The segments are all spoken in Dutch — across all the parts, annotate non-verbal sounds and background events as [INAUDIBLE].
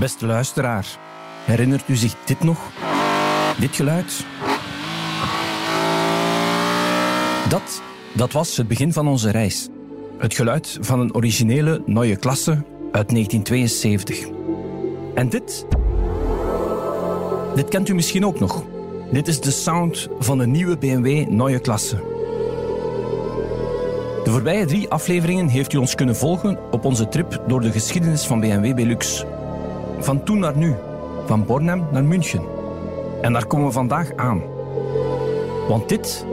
Beste luisteraar, herinnert u zich dit nog? Dit geluid? Dat, dat was het begin van onze reis. Het geluid van een originele Neue Klasse uit 1972. En dit? Dit kent u misschien ook nog. Dit is de sound van een nieuwe BMW Neue Klasse. De voorbije drie afleveringen heeft u ons kunnen volgen op onze trip door de geschiedenis van BMW Belux. Van toen naar nu, van Bornem naar München. En daar komen we vandaag aan. Want dit,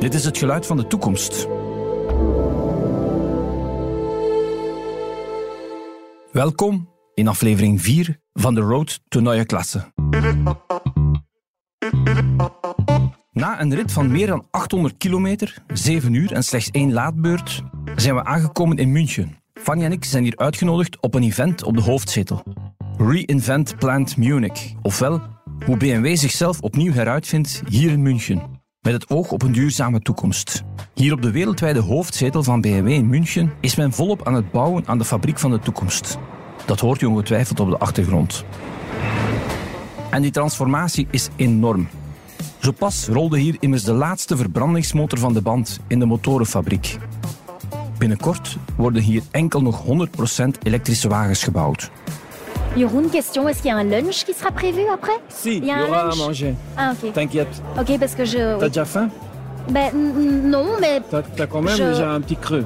dit is het geluid van de toekomst. Welkom in aflevering 4 van de Road to Neue Klasse. Na een rit van meer dan 800 kilometer, 7 uur en slechts één laadbeurt, zijn we aangekomen in München. Fanny en ik zijn hier uitgenodigd op een event op de hoofdzetel. Reinvent Plant Munich, ofwel hoe BMW zichzelf opnieuw heruitvindt hier in München. Met het oog op een duurzame toekomst. Hier op de wereldwijde hoofdzetel van BMW in München is men volop aan het bouwen aan de fabriek van de toekomst. Dat hoort u ongetwijfeld op de achtergrond. En die transformatie is enorm. Zo pas rolde hier immers de laatste verbrandingsmotor van de band in de motorenfabriek. Binnenkort worden hier enkel nog 100% elektrische wagens gebouwd. Jeroen, question, est-ce qu'il y a un lunch qui sera prévu après Si, il y, y a un aura à lunch manger. Ah ok. T'inquiète. Ok, parce que je... T'as déjà faim Ben non, mais T'as quand même Je- déjà un petit creux.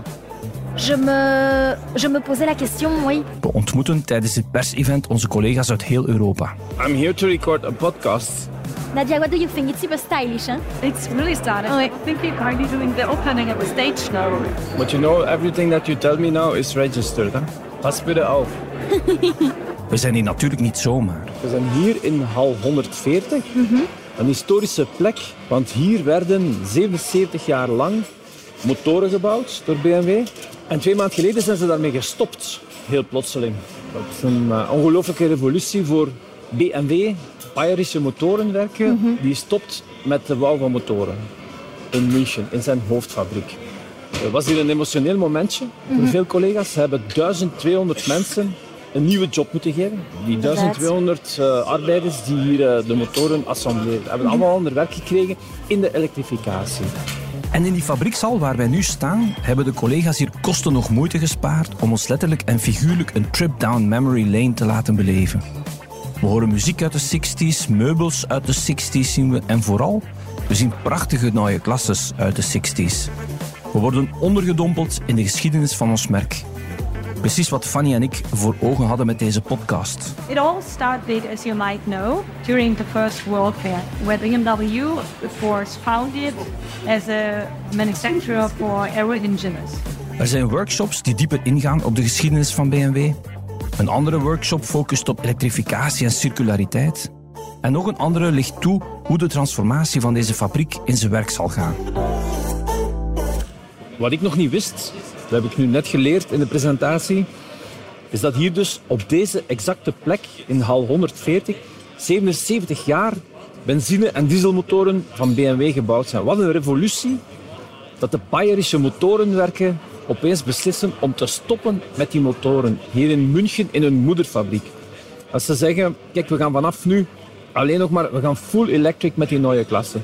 je me... Je me posais la question, oui. We ontmoeten tijdens dit persevent onze collega's uit heel Europa. I'm here to record a podcast. Nadia, what do you think? It's super stylish, hein It's really stylish. Oui. I think you're kindly doing the opening of the stage now. But you know, everything that you tell me now is registered. Hè? Pas bitte auf. [LAUGHS] We zijn hier natuurlijk niet zomaar. We zijn hier in hal 140. Een historische plek, want hier werden 77 jaar lang motoren gebouwd door BMW. En twee maanden geleden zijn ze daarmee gestopt, heel plotseling. Dat is een eh, ongelooflijke revolutie voor BMW, Bayerische motorenwerken, die stopt met de bouw van motoren in München, in zijn hoofdfabriek. Het was hier een emotioneel momentje voor veel collega's. Ze hebben 1200 mensen een nieuwe job moeten geven. Die 1200 eh, arbeiders die hier eh, de motoren assembleren, hebben allemaal ander werk gekregen in de elektrificatie. En in die fabriekshal waar wij nu staan, hebben de collega's hier kosten nog moeite gespaard om ons letterlijk en figuurlijk een trip down memory lane te laten beleven. We horen muziek uit de 60s, meubels uit de 60s zien we en vooral, we zien prachtige nieuwe klasses uit de 60s. We worden ondergedompeld in de geschiedenis van ons merk. Precies wat Fanny en ik voor ogen hadden met deze podcast. It all started, as you might know, during the First World Fair, where BMW was founded as a manufacturer for aero engines. Er zijn workshops die dieper ingaan op de geschiedenis van BMW. Een andere workshop focust op elektrificatie en circulariteit. En nog een andere ligt toe hoe de transformatie van deze fabriek in zijn werk zal gaan. Wat ik nog niet wist, dat heb ik nu net geleerd in de presentatie, is dat hier dus op deze exacte plek in hal 140 77 jaar benzine- en dieselmotoren van BMW gebouwd zijn. Wat een revolutie dat de Bayerische motorenwerken opeens beslissen om te stoppen met die motoren hier in München in hun moederfabriek. Als ze zeggen, kijk, we gaan vanaf nu alleen nog maar, we gaan full electric met die nieuwe klasse.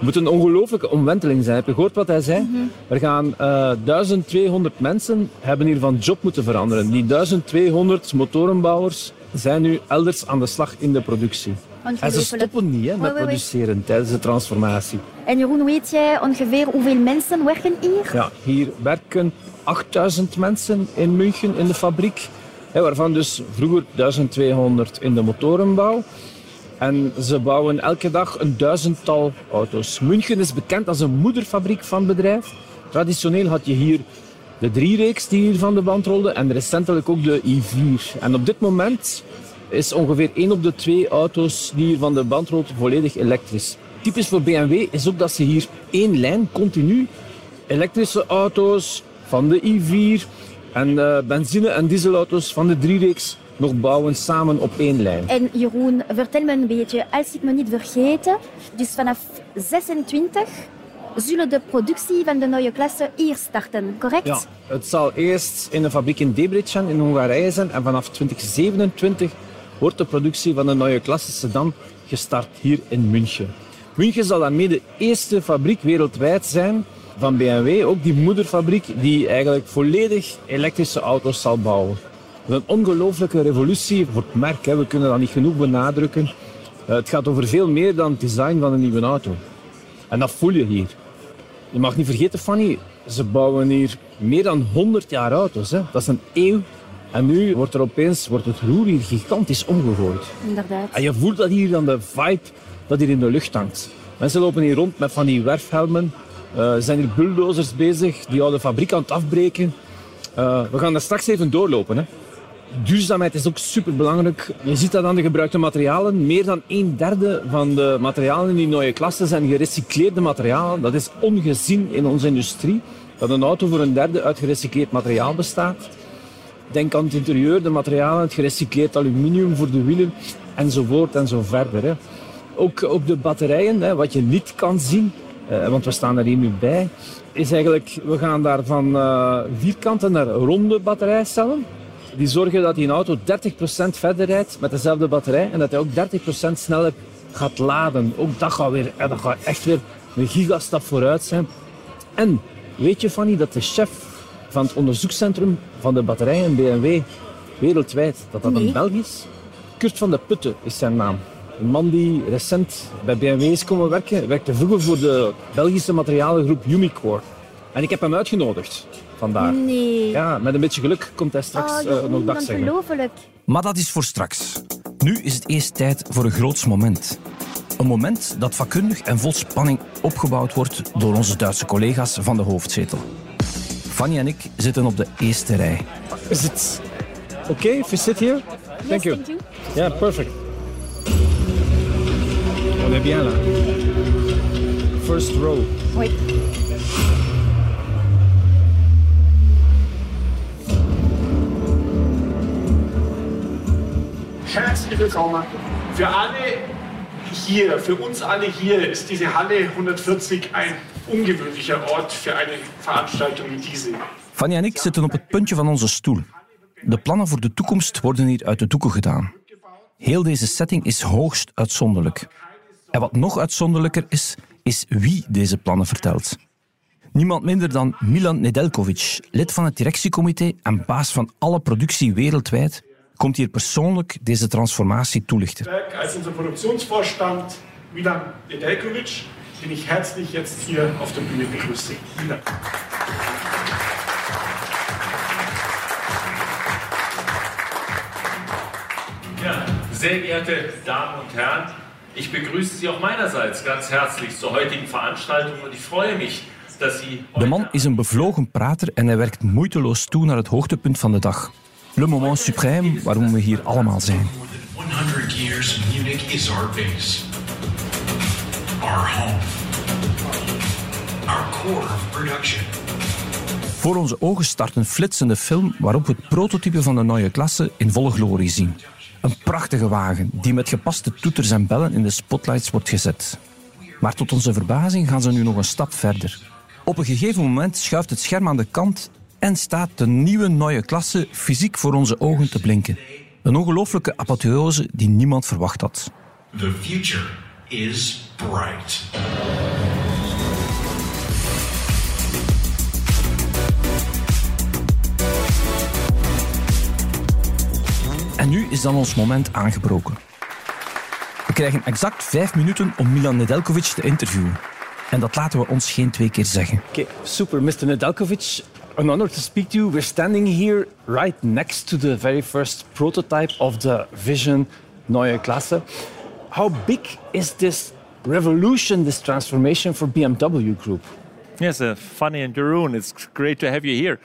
Het moet een ongelooflijke omwenteling zijn. Heb je gehoord wat hij zei? Er gaan eh 1200 mensen hebben hier van job moeten veranderen. Die 1200 motorenbouwers zijn nu elders aan de slag in de productie. En ze stoppen niet hè, met Oui, oui, oui. produceren tijdens de transformatie. En Jeroen, weet jij ongeveer hoeveel mensen werken hier? Ja, hier werken 8000 mensen in München in de fabriek. Hè, waarvan dus vroeger 1200 in de motorenbouw. En ze bouwen elke dag een duizendtal auto's. München is bekend als een moederfabriek van bedrijf. Traditioneel had je hier de driereeks die hier van de band rolde en recentelijk ook de i4. En op dit moment is ongeveer 1 op de twee auto's die hier van de band rolt volledig elektrisch. Typisch voor BMW is ook dat ze hier één lijn continu elektrische auto's van de i4 en eh, benzine- en dieselauto's van de driereeks nog bouwen samen op één lijn. En Jeroen, vertel me een beetje, als ik me niet vergeten, dus vanaf 26 zullen de productie van de nieuwe klasse hier starten, correct? Ja, het zal eerst in een fabriek in Debrecen in Hongarije zijn en vanaf 2027 wordt de productie van de nieuwe klasse sedan gestart hier in München. München zal daarmee de eerste fabriek wereldwijd zijn van BMW, ook die moederfabriek die eigenlijk volledig elektrische auto's zal bouwen. Een ongelooflijke revolutie voor het merk, hè. we kunnen dat niet genoeg benadrukken. Uh, het gaat over veel meer dan het design van een nieuwe auto. En dat voel je hier. Je mag niet vergeten, Fanny, ze bouwen hier meer dan 100 jaar auto's. Hè. Dat is een eeuw. En nu wordt er opeens wordt het roer hier gigantisch omgegooid. Inderdaad. En je voelt dat hier dan de vibe dat hier in de lucht hangt. Mensen lopen hier rond met van die werfhelmen. Uh, er zijn hier bulldozers bezig die oude fabriek aan het afbreken. Uh, we gaan daar straks even doorlopen. Hè. Duurzaamheid is ook super belangrijk. Je ziet dat aan de gebruikte materialen. Meer dan een derde van de materialen in die nieuwe klasse zijn gerecycleerde materialen. Dat is ongezien in onze industrie. Dat een auto voor een derde uit gerecycleerd materiaal bestaat. Denk aan het interieur, de materialen, het gerecycleerd aluminium voor de wielen enzovoort en zo verder. Ook, ook de batterijen, hè, wat je niet kan zien, eh, want we staan er hier nu bij, is eigenlijk, we gaan daar van uh, vierkante naar ronde batterijcellen. Die zorgen dat die een auto 30% verder rijdt met dezelfde batterij en dat hij ook 30% sneller gaat laden. Ook dat gaat, weer, dat gaat echt weer een gigastap vooruit zijn. En weet je Fanny dat de chef van het onderzoekscentrum van de batterijen BMW wereldwijd, dat dat Nee. een Belg is? Kurt van de Putte is zijn naam. Een man die recent bij BMW is komen werken, werkte vroeger voor de Belgische materialengroep Umicore. En ik heb hem uitgenodigd vandaag. Nee. Ja, met een beetje geluk komt hij straks oh, eh, nog dag zeggen. ongelooflijk. Maar dat is voor straks. Nu is het eerst tijd voor een groots moment. Een moment dat vakkundig en vol spanning opgebouwd wordt door onze Duitse collega's van de hoofdzetel. Fanny en ik zitten op de eerste rij. Is het oké if we sit here? Thank you. Ja, perfect. On est bien là. First row. Oui. Herzlich willkommen. Für alle hier, für uns alle hier ist diese Halle 140 ein ungewöhnlicher Ort für eine Veranstaltung wie diese. Fanny en ik zitten op het puntje van onze stoel. De plannen voor de toekomst worden hier uit de doeken gedaan. Heel deze setting is hoogst uitzonderlijk. En wat nog uitzonderlijker is, is wie deze plannen vertelt. Niemand minder dan Milan Nedeljkovic, lid van het directiecomité en baas van alle productie wereldwijd, komt hier persoonlijk deze transformatie toelichten. Werk Als unser Produktionsvorstand Milan Nedeljkovic, den ich herzlich jetzt hier auf der Bühne begrüße. Ja, sehr geehrte Damen und Herren, ich begrüße Sie auch meinerseits ganz herzlich zur heutigen Veranstaltung und ich freue mich, dass Sie De man is een bevlogen prater en hij werkt moeiteloos toe naar het hoogtepunt van de dag. Le moment suprême waarom we hier allemaal zijn. More than 100 years, Munich is our base, our home, our core of production. Voor onze ogen start een flitsende film waarop we het prototype van de nieuwe klasse in volle glorie zien. Een prachtige wagen die met gepaste toeters en bellen in de spotlights wordt gezet. Maar tot onze verbazing gaan ze nu nog een stap verder. Op een gegeven moment schuift het scherm aan de kant en staat de nieuwe nieuwe klasse fysiek voor onze ogen te blinken. Een ongelooflijke apotheose die niemand verwacht had. The future is bright. En nu is dan ons moment aangebroken. We krijgen exact vijf minuten om Milan Nedeljkovic te interviewen. En dat laten we ons geen twee keer zeggen. Okay, super, Mr. Nedeljkovic. An honor to speak to you. We're standing here right next to the very first prototype of the Vision Neue Klasse. How big is this revolution, this transformation for BMW Group? Yes, uh, Fanny and Jeroen, it's great to have you here.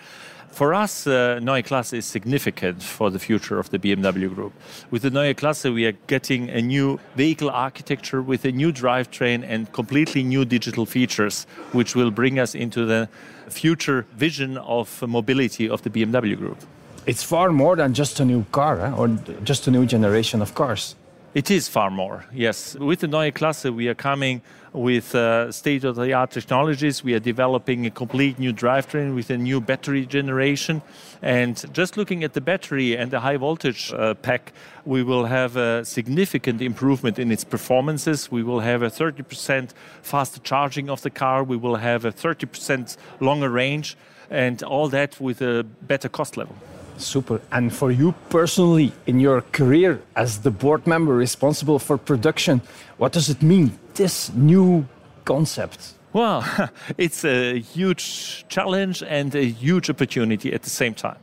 For us, uh, Neue Klasse is significant for the future of the BMW Group. With the Neue Klasse, we are getting a new vehicle architecture with a new drivetrain and completely new digital features, which will bring us into the future vision of mobility of the BMW Group. It's far more than just a new car eh? or just a new generation of cars. It is far more, yes. With the Neue Klasse, we are coming with uh, state of the art technologies. We are developing a complete new drivetrain with a new battery generation. And just looking at the battery and the high voltage uh, pack, we will have a significant improvement in its performances. We will have a 30% faster charging of the car. We will have a 30% longer range, and all that with a better cost level. Super. And for you personally, in your career as the board member responsible for production, what does it mean, this new concept? Well, [LAUGHS] it's a huge challenge and a huge opportunity at the same time.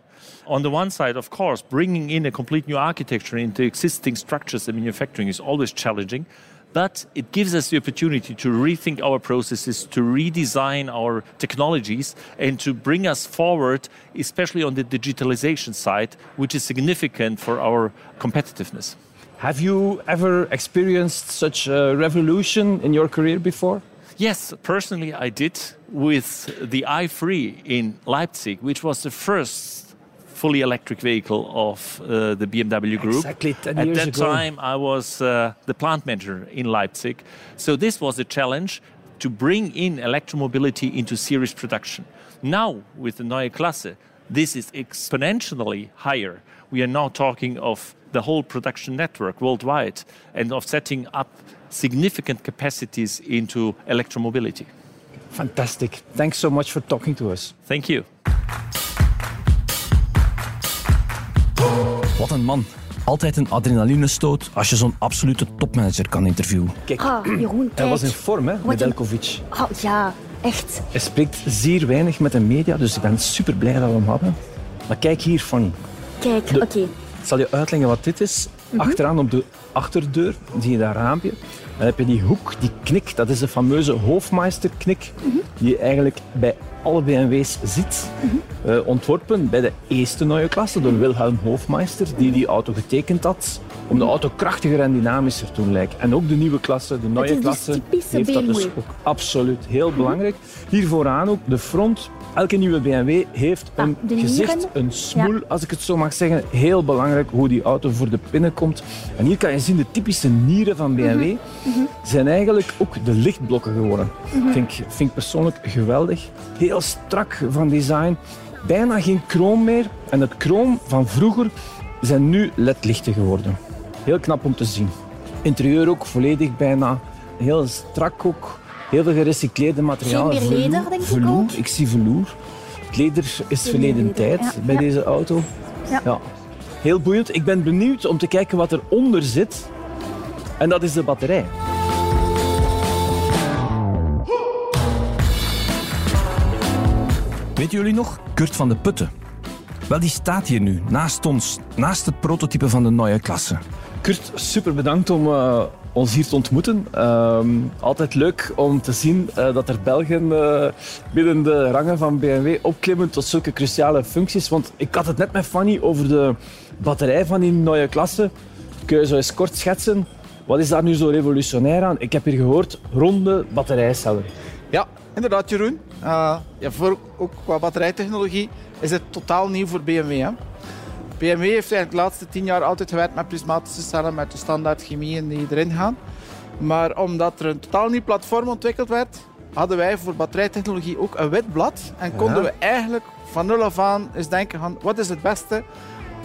On the one side, of course, bringing in a complete new architecture into existing structures and manufacturing is always challenging, but it gives us the opportunity to rethink our processes, to redesign our technologies, and to bring us forward, especially on the digitalization side, which is significant for our competitiveness. Have you ever experienced such a revolution in your career before? Yes, personally, I did with the i3 in Leipzig, which was the first fully electric vehicle of uh, the BMW Group. Exactly 10 At years that ago. time, I was uh, the plant manager in Leipzig. So this was a challenge to bring in electromobility into series production. Now, with the Neue Klasse, this is exponentially higher. We are now talking of the whole production network worldwide and of setting up significant capacities into electromobility. Fantastic. Thanks so much for talking to us. Thank you. Wat een man. Altijd een adrenalinestoot als je zo'n absolute topmanager kan interviewen. Kijk, Ah, Jeroen, hij was in vorm, hè, Wat met een- Elkovic. Oh, ja, echt. Hij spreekt zeer weinig met de media, dus ik ben super blij dat we hem hadden. Maar kijk hier, Fanny. Kijk, De- oké. Ik zal je uitleggen wat dit is. Achteraan op de achterdeur zie je dat raampje. Dan heb je die hoek, die knik. Dat is de fameuze Hofmeister-knik. Die je eigenlijk bij alle BMW's ziet. Eh, ontworpen bij de eerste nieuwe klasse door Wilhelm Hofmeister. Die die auto getekend had. Om de auto krachtiger en dynamischer te doen lijken. En ook de nieuwe klasse, de nieuwe dus klasse, heeft dat dus ook absoluut heel belangrijk. Hier vooraan ook de front. Elke nieuwe BMW heeft een gezicht, een smoel, als ik het zo mag zeggen. Heel belangrijk hoe die auto voor de pinnen komt. En hier kan je zien, de typische nieren van BMW zijn eigenlijk ook de lichtblokken geworden. Vind, ik, vind ik persoonlijk geweldig. Heel strak van design. Bijna geen chroom meer. En het chroom van vroeger zijn nu ledlichten geworden. Heel knap om te zien. Interieur ook volledig bijna. Heel strak ook. Heel veel gerecycleerde materialen. Geen meer leder, denk ik velour. ook. Ik zie velour. Het leder is verleden leder, tijd ja, bij ja. deze auto. Ja. Heel boeiend. Ik ben benieuwd om te kijken wat eronder zit. En dat is de batterij. Weten jullie nog? Kurt van de Putten. Wel, die staat hier nu, naast ons, naast het prototype van de nieuwe klasse. Kurt, super bedankt om eh, ons hier te ontmoeten. Ehm, altijd leuk om te zien eh, dat er Belgen eh, binnen de rangen van BMW opklimmen tot zulke cruciale functies. Want ik had het net met Fanny over de batterij van die nieuwe klasse. Kun je zo eens kort schetsen? Wat is daar nu zo revolutionair aan? Ik heb hier gehoord ronde batterijcellen. Ja, inderdaad, Jeroen. Uh, ja, voor, ook qua batterijtechnologie is het totaal nieuw voor BMW. Hè. BMW heeft eigenlijk de laatste tien jaar altijd gewerkt met prismatische cellen, met de standaard chemieën die erin gaan. Maar omdat er een totaal nieuw platform ontwikkeld werd, hadden wij voor batterijtechnologie ook een wit blad. En konden we eigenlijk van nul af aan eens denken van wat is het beste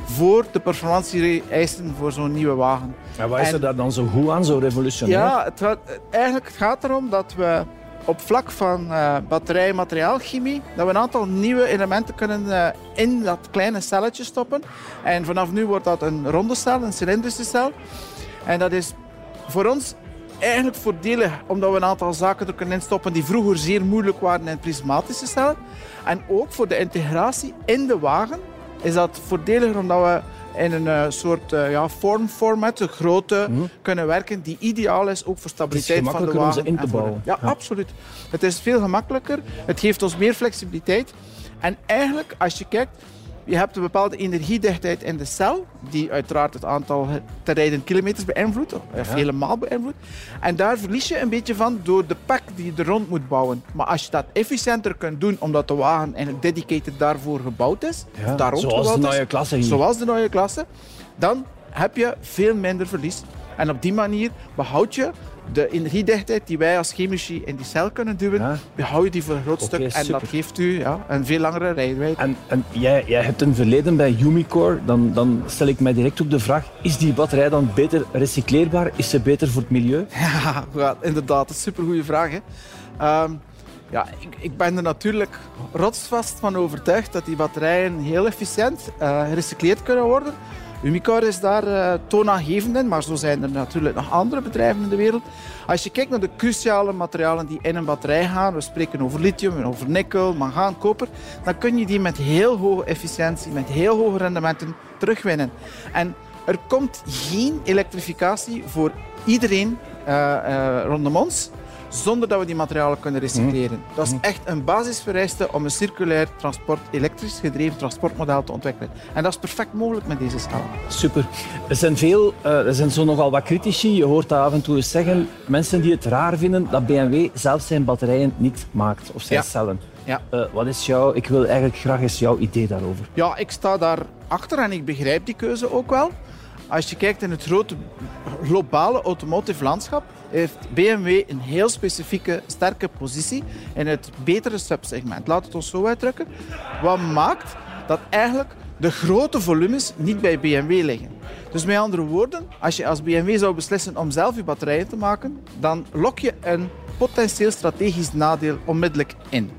voor de performantie-eisen voor zo'n nieuwe wagen. En wat is En- er daar dan zo goed aan, zo revolutionair? Ja, het gaat, eigenlijk het gaat erom dat we op vlak van eh batterij- en materiaalchemie dat we een aantal nieuwe elementen kunnen eh, in dat kleine celletje stoppen. En vanaf nu wordt dat een ronde cel, een cilindrische cel. En dat is voor ons eigenlijk voordelig, omdat we een aantal zaken er kunnen instoppen die vroeger zeer moeilijk waren in prismatische cellen. En ook voor de integratie in de wagen is dat voordeliger omdat we in een eh, soort eh, ja, vormformat, een grote, kunnen werken die ideaal is ook voor stabiliteit van de gemakkelijker om wagen. ze in te bouwen. Ja, Ja. absoluut. Het is veel gemakkelijker. Het geeft ons meer flexibiliteit. En eigenlijk, als je kijkt, je hebt een bepaalde energiedichtheid in de cel, die uiteraard het aantal te rijden kilometers beïnvloedt, of helemaal beïnvloedt. En daar verlies je een beetje van door de pak die je er rond moet bouwen. Maar als je dat efficiënter kunt doen, omdat de wagen eigenlijk dedicated daarvoor gebouwd is, Ja, daar rond zoals de gebouwd nieuwe klasse hier. zoals de nieuwe klasse, dan heb je veel minder verlies. En op die manier behoud je de energiedichtheid die wij als chemici in die cel kunnen duwen, Ja. behoud je die voor een groot stuk. En dat geeft u ja, een veel langere rijwijd. En, en jij, jij hebt een verleden bij Umicore. Dan, dan stel ik mij direct ook de vraag: is die batterij dan beter recycleerbaar? Is ze beter voor het milieu? [LAUGHS] Ja, ja, inderdaad, een supergoeie vraag. Hè. Ehm, ja, ik, ik ben er natuurlijk rotsvast van overtuigd dat die batterijen heel efficiënt eh, gerecycleerd kunnen worden. Umicore is daar eh, toonaangevend in, maar zo zijn er natuurlijk nog andere bedrijven in de wereld. Als je kijkt naar de cruciale materialen die in een batterij gaan, we spreken over lithium, over nikkel, mangaan, koper, dan kun je die met heel hoge efficiëntie, met heel hoge rendementen terugwinnen. En er komt geen elektrificatie voor iedereen eh, eh, rondom ons zonder dat we die materialen kunnen recycleren. Dat is echt een basisvereiste om een circulair transport, elektrisch gedreven transportmodel te ontwikkelen. En dat is perfect mogelijk met deze cellen. Super. Er zijn veel, eh, er zijn zo nogal wat critici. Je hoort dat af en toe eens zeggen. Mensen die het raar vinden dat BMW zelf zijn batterijen niet maakt of zijn Ja. cellen. Ja. Eh, wat is jouw, ik wil eigenlijk graag eens jouw idee daarover. Ja, ik sta daar achter en ik begrijp die keuze ook wel. Als je kijkt in het grote globale automotive landschap, heeft BMW een heel specifieke, sterke positie in het betere subsegment. Laat het ons zo uitdrukken. Wat maakt dat eigenlijk de grote volumes niet bij BMW liggen. Dus met andere woorden, als je als BMW zou beslissen om zelf je batterijen te maken, dan lok je een potentieel strategisch nadeel onmiddellijk in.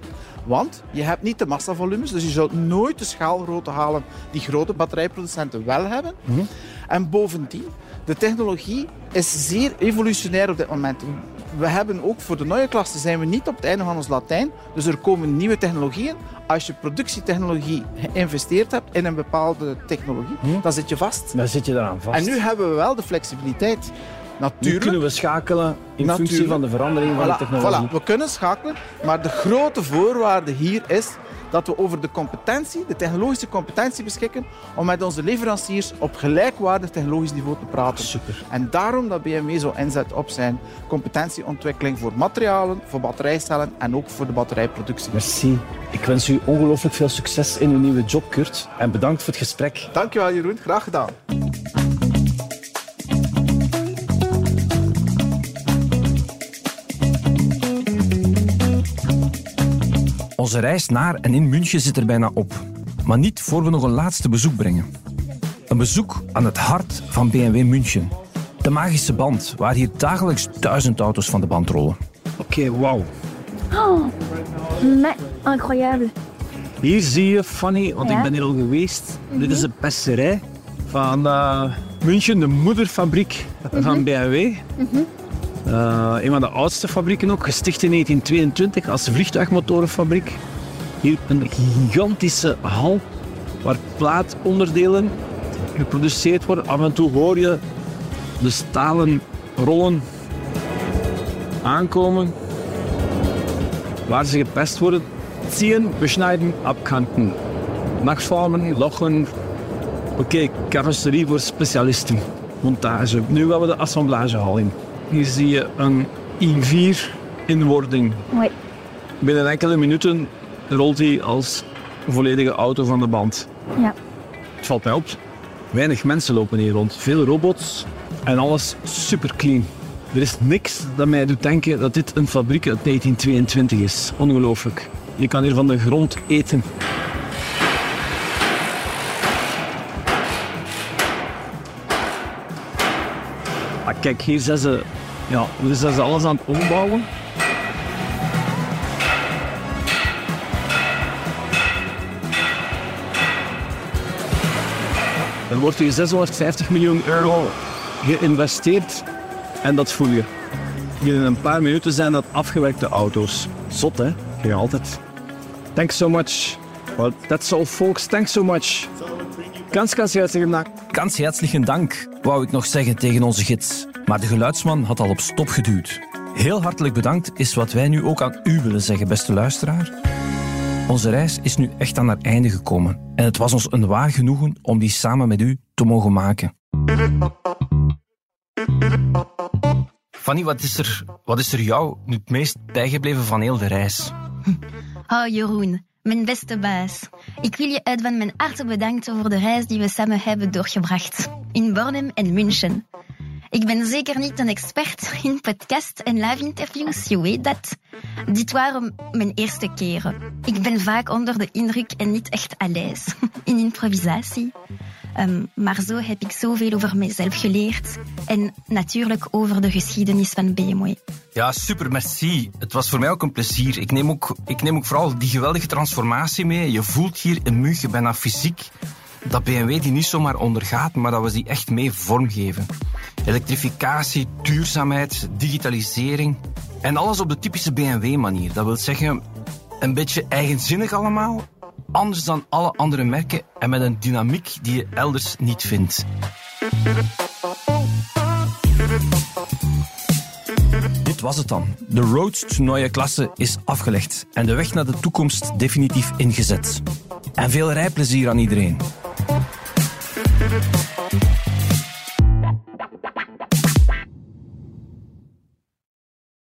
Want je hebt niet de massavolumes, dus je zult nooit de schaalgrootte halen die grote batterijproducenten wel hebben. En bovendien, de technologie is zeer evolutionair op dit moment. We hebben ook voor de nieuwe klasse zijn we niet op het einde van ons Latijn. Dus er komen nieuwe technologieën. Als je productietechnologie geïnvesteerd hebt in een bepaalde technologie, dan zit je vast. Dan zit je daaraan vast. En nu hebben we wel de flexibiliteit. Nu Natuurlijk. kunnen we schakelen in functie van de verandering van de technologie. voilà. We kunnen schakelen, maar de grote voorwaarde hier is dat we over de competentie, de technologische competentie beschikken om met onze leveranciers op gelijkwaardig technologisch niveau te praten. Super. En daarom dat BMW zo inzet op zijn competentieontwikkeling voor materialen, voor batterijcellen en ook voor de batterijproductie. Merci. Ik wens u ongelooflijk veel succes in uw nieuwe job, Kurt. En bedankt voor het gesprek. Dankjewel Jeroen, graag gedaan. Onze reis naar en in München zit er bijna op. Maar niet voor we nog een laatste bezoek brengen. Een bezoek aan het hart van BMW München. De magische band, waar hier dagelijks duizend auto's van de band rollen. Oké, wauw. Mais incroyable. Hier zie je, Fanny, want Ja. ik ben hier al geweest. Dit is de pesterij van eh, München, de moederfabriek van BMW. Eh, een van de oudste fabrieken ook, gesticht in 1922 als vliegtuigmotorenfabriek. Hier een gigantische hal waar plaatonderdelen geproduceerd worden. Af en toe hoor je de stalen rollen aankomen waar ze gepest worden. Ziehen, beschneiden, abkanten. Nachtvormen, lochen. Oké, carrosserie voor specialisten. Montage. Nu gaan we de assemblagehal in. Hier zie je een i4 in wording. Oui. Binnen enkele minuten rolt hij als volledige auto van de band. Ja. Het valt mij op. Weinig mensen lopen hier rond. Veel robots en alles super clean. Er is niks dat mij doet denken dat dit een fabriek uit 1922 is. Ongelooflijk. Je kan hier van de grond eten. Kijk, hier zijn ze, ja, hier zijn alles aan het ombouwen. Er wordt hier 650 miljoen euro geïnvesteerd en dat voel je. Binnen een paar minuten zijn dat afgewerkte auto's. Zot, hè? Geen altijd. Thanks so much. Well, that's all, folks. Thanks so much. Ganz, ganz herzlichen Dank. Ganz herzlichen dank, wou ik nog zeggen tegen onze gids. Maar de geluidsman had al op stop geduwd. Heel hartelijk bedankt is wat wij nu ook aan u willen zeggen, beste luisteraar. Onze reis is nu echt aan haar einde gekomen. En het was ons een waar genoegen om die samen met u te mogen maken. Fanny, wat is er, wat is er jou nu het meest bijgebleven van heel de reis? Oh, Jeroen, mijn beste baas. Ik wil je uit van mijn harte bedanken voor de reis die we samen hebben doorgebracht. In Bornem en München. Ik ben zeker niet een expert in podcast en live interviews, je weet dat. Dit waren mijn eerste keren. Ik ben vaak onder de indruk en niet echt l'aise [LAUGHS] in improvisatie. Um, maar zo heb ik zoveel over mezelf geleerd en natuurlijk over de geschiedenis van BMW. Ja, super, merci. Het was voor mij ook een plezier. Ik neem ook, ik neem ook vooral die geweldige transformatie mee. Je voelt hier in München bijna fysiek dat BMW die niet zomaar ondergaat, maar dat we die echt mee vormgeven. Elektrificatie, duurzaamheid, digitalisering en alles op de typische BMW-manier. Dat wil zeggen, een beetje eigenzinnig allemaal, anders dan alle andere merken en met een dynamiek die je elders niet vindt. Dit was het dan. De road to Neue Klasse is afgelegd en de weg naar de toekomst definitief ingezet. En veel rijplezier aan iedereen.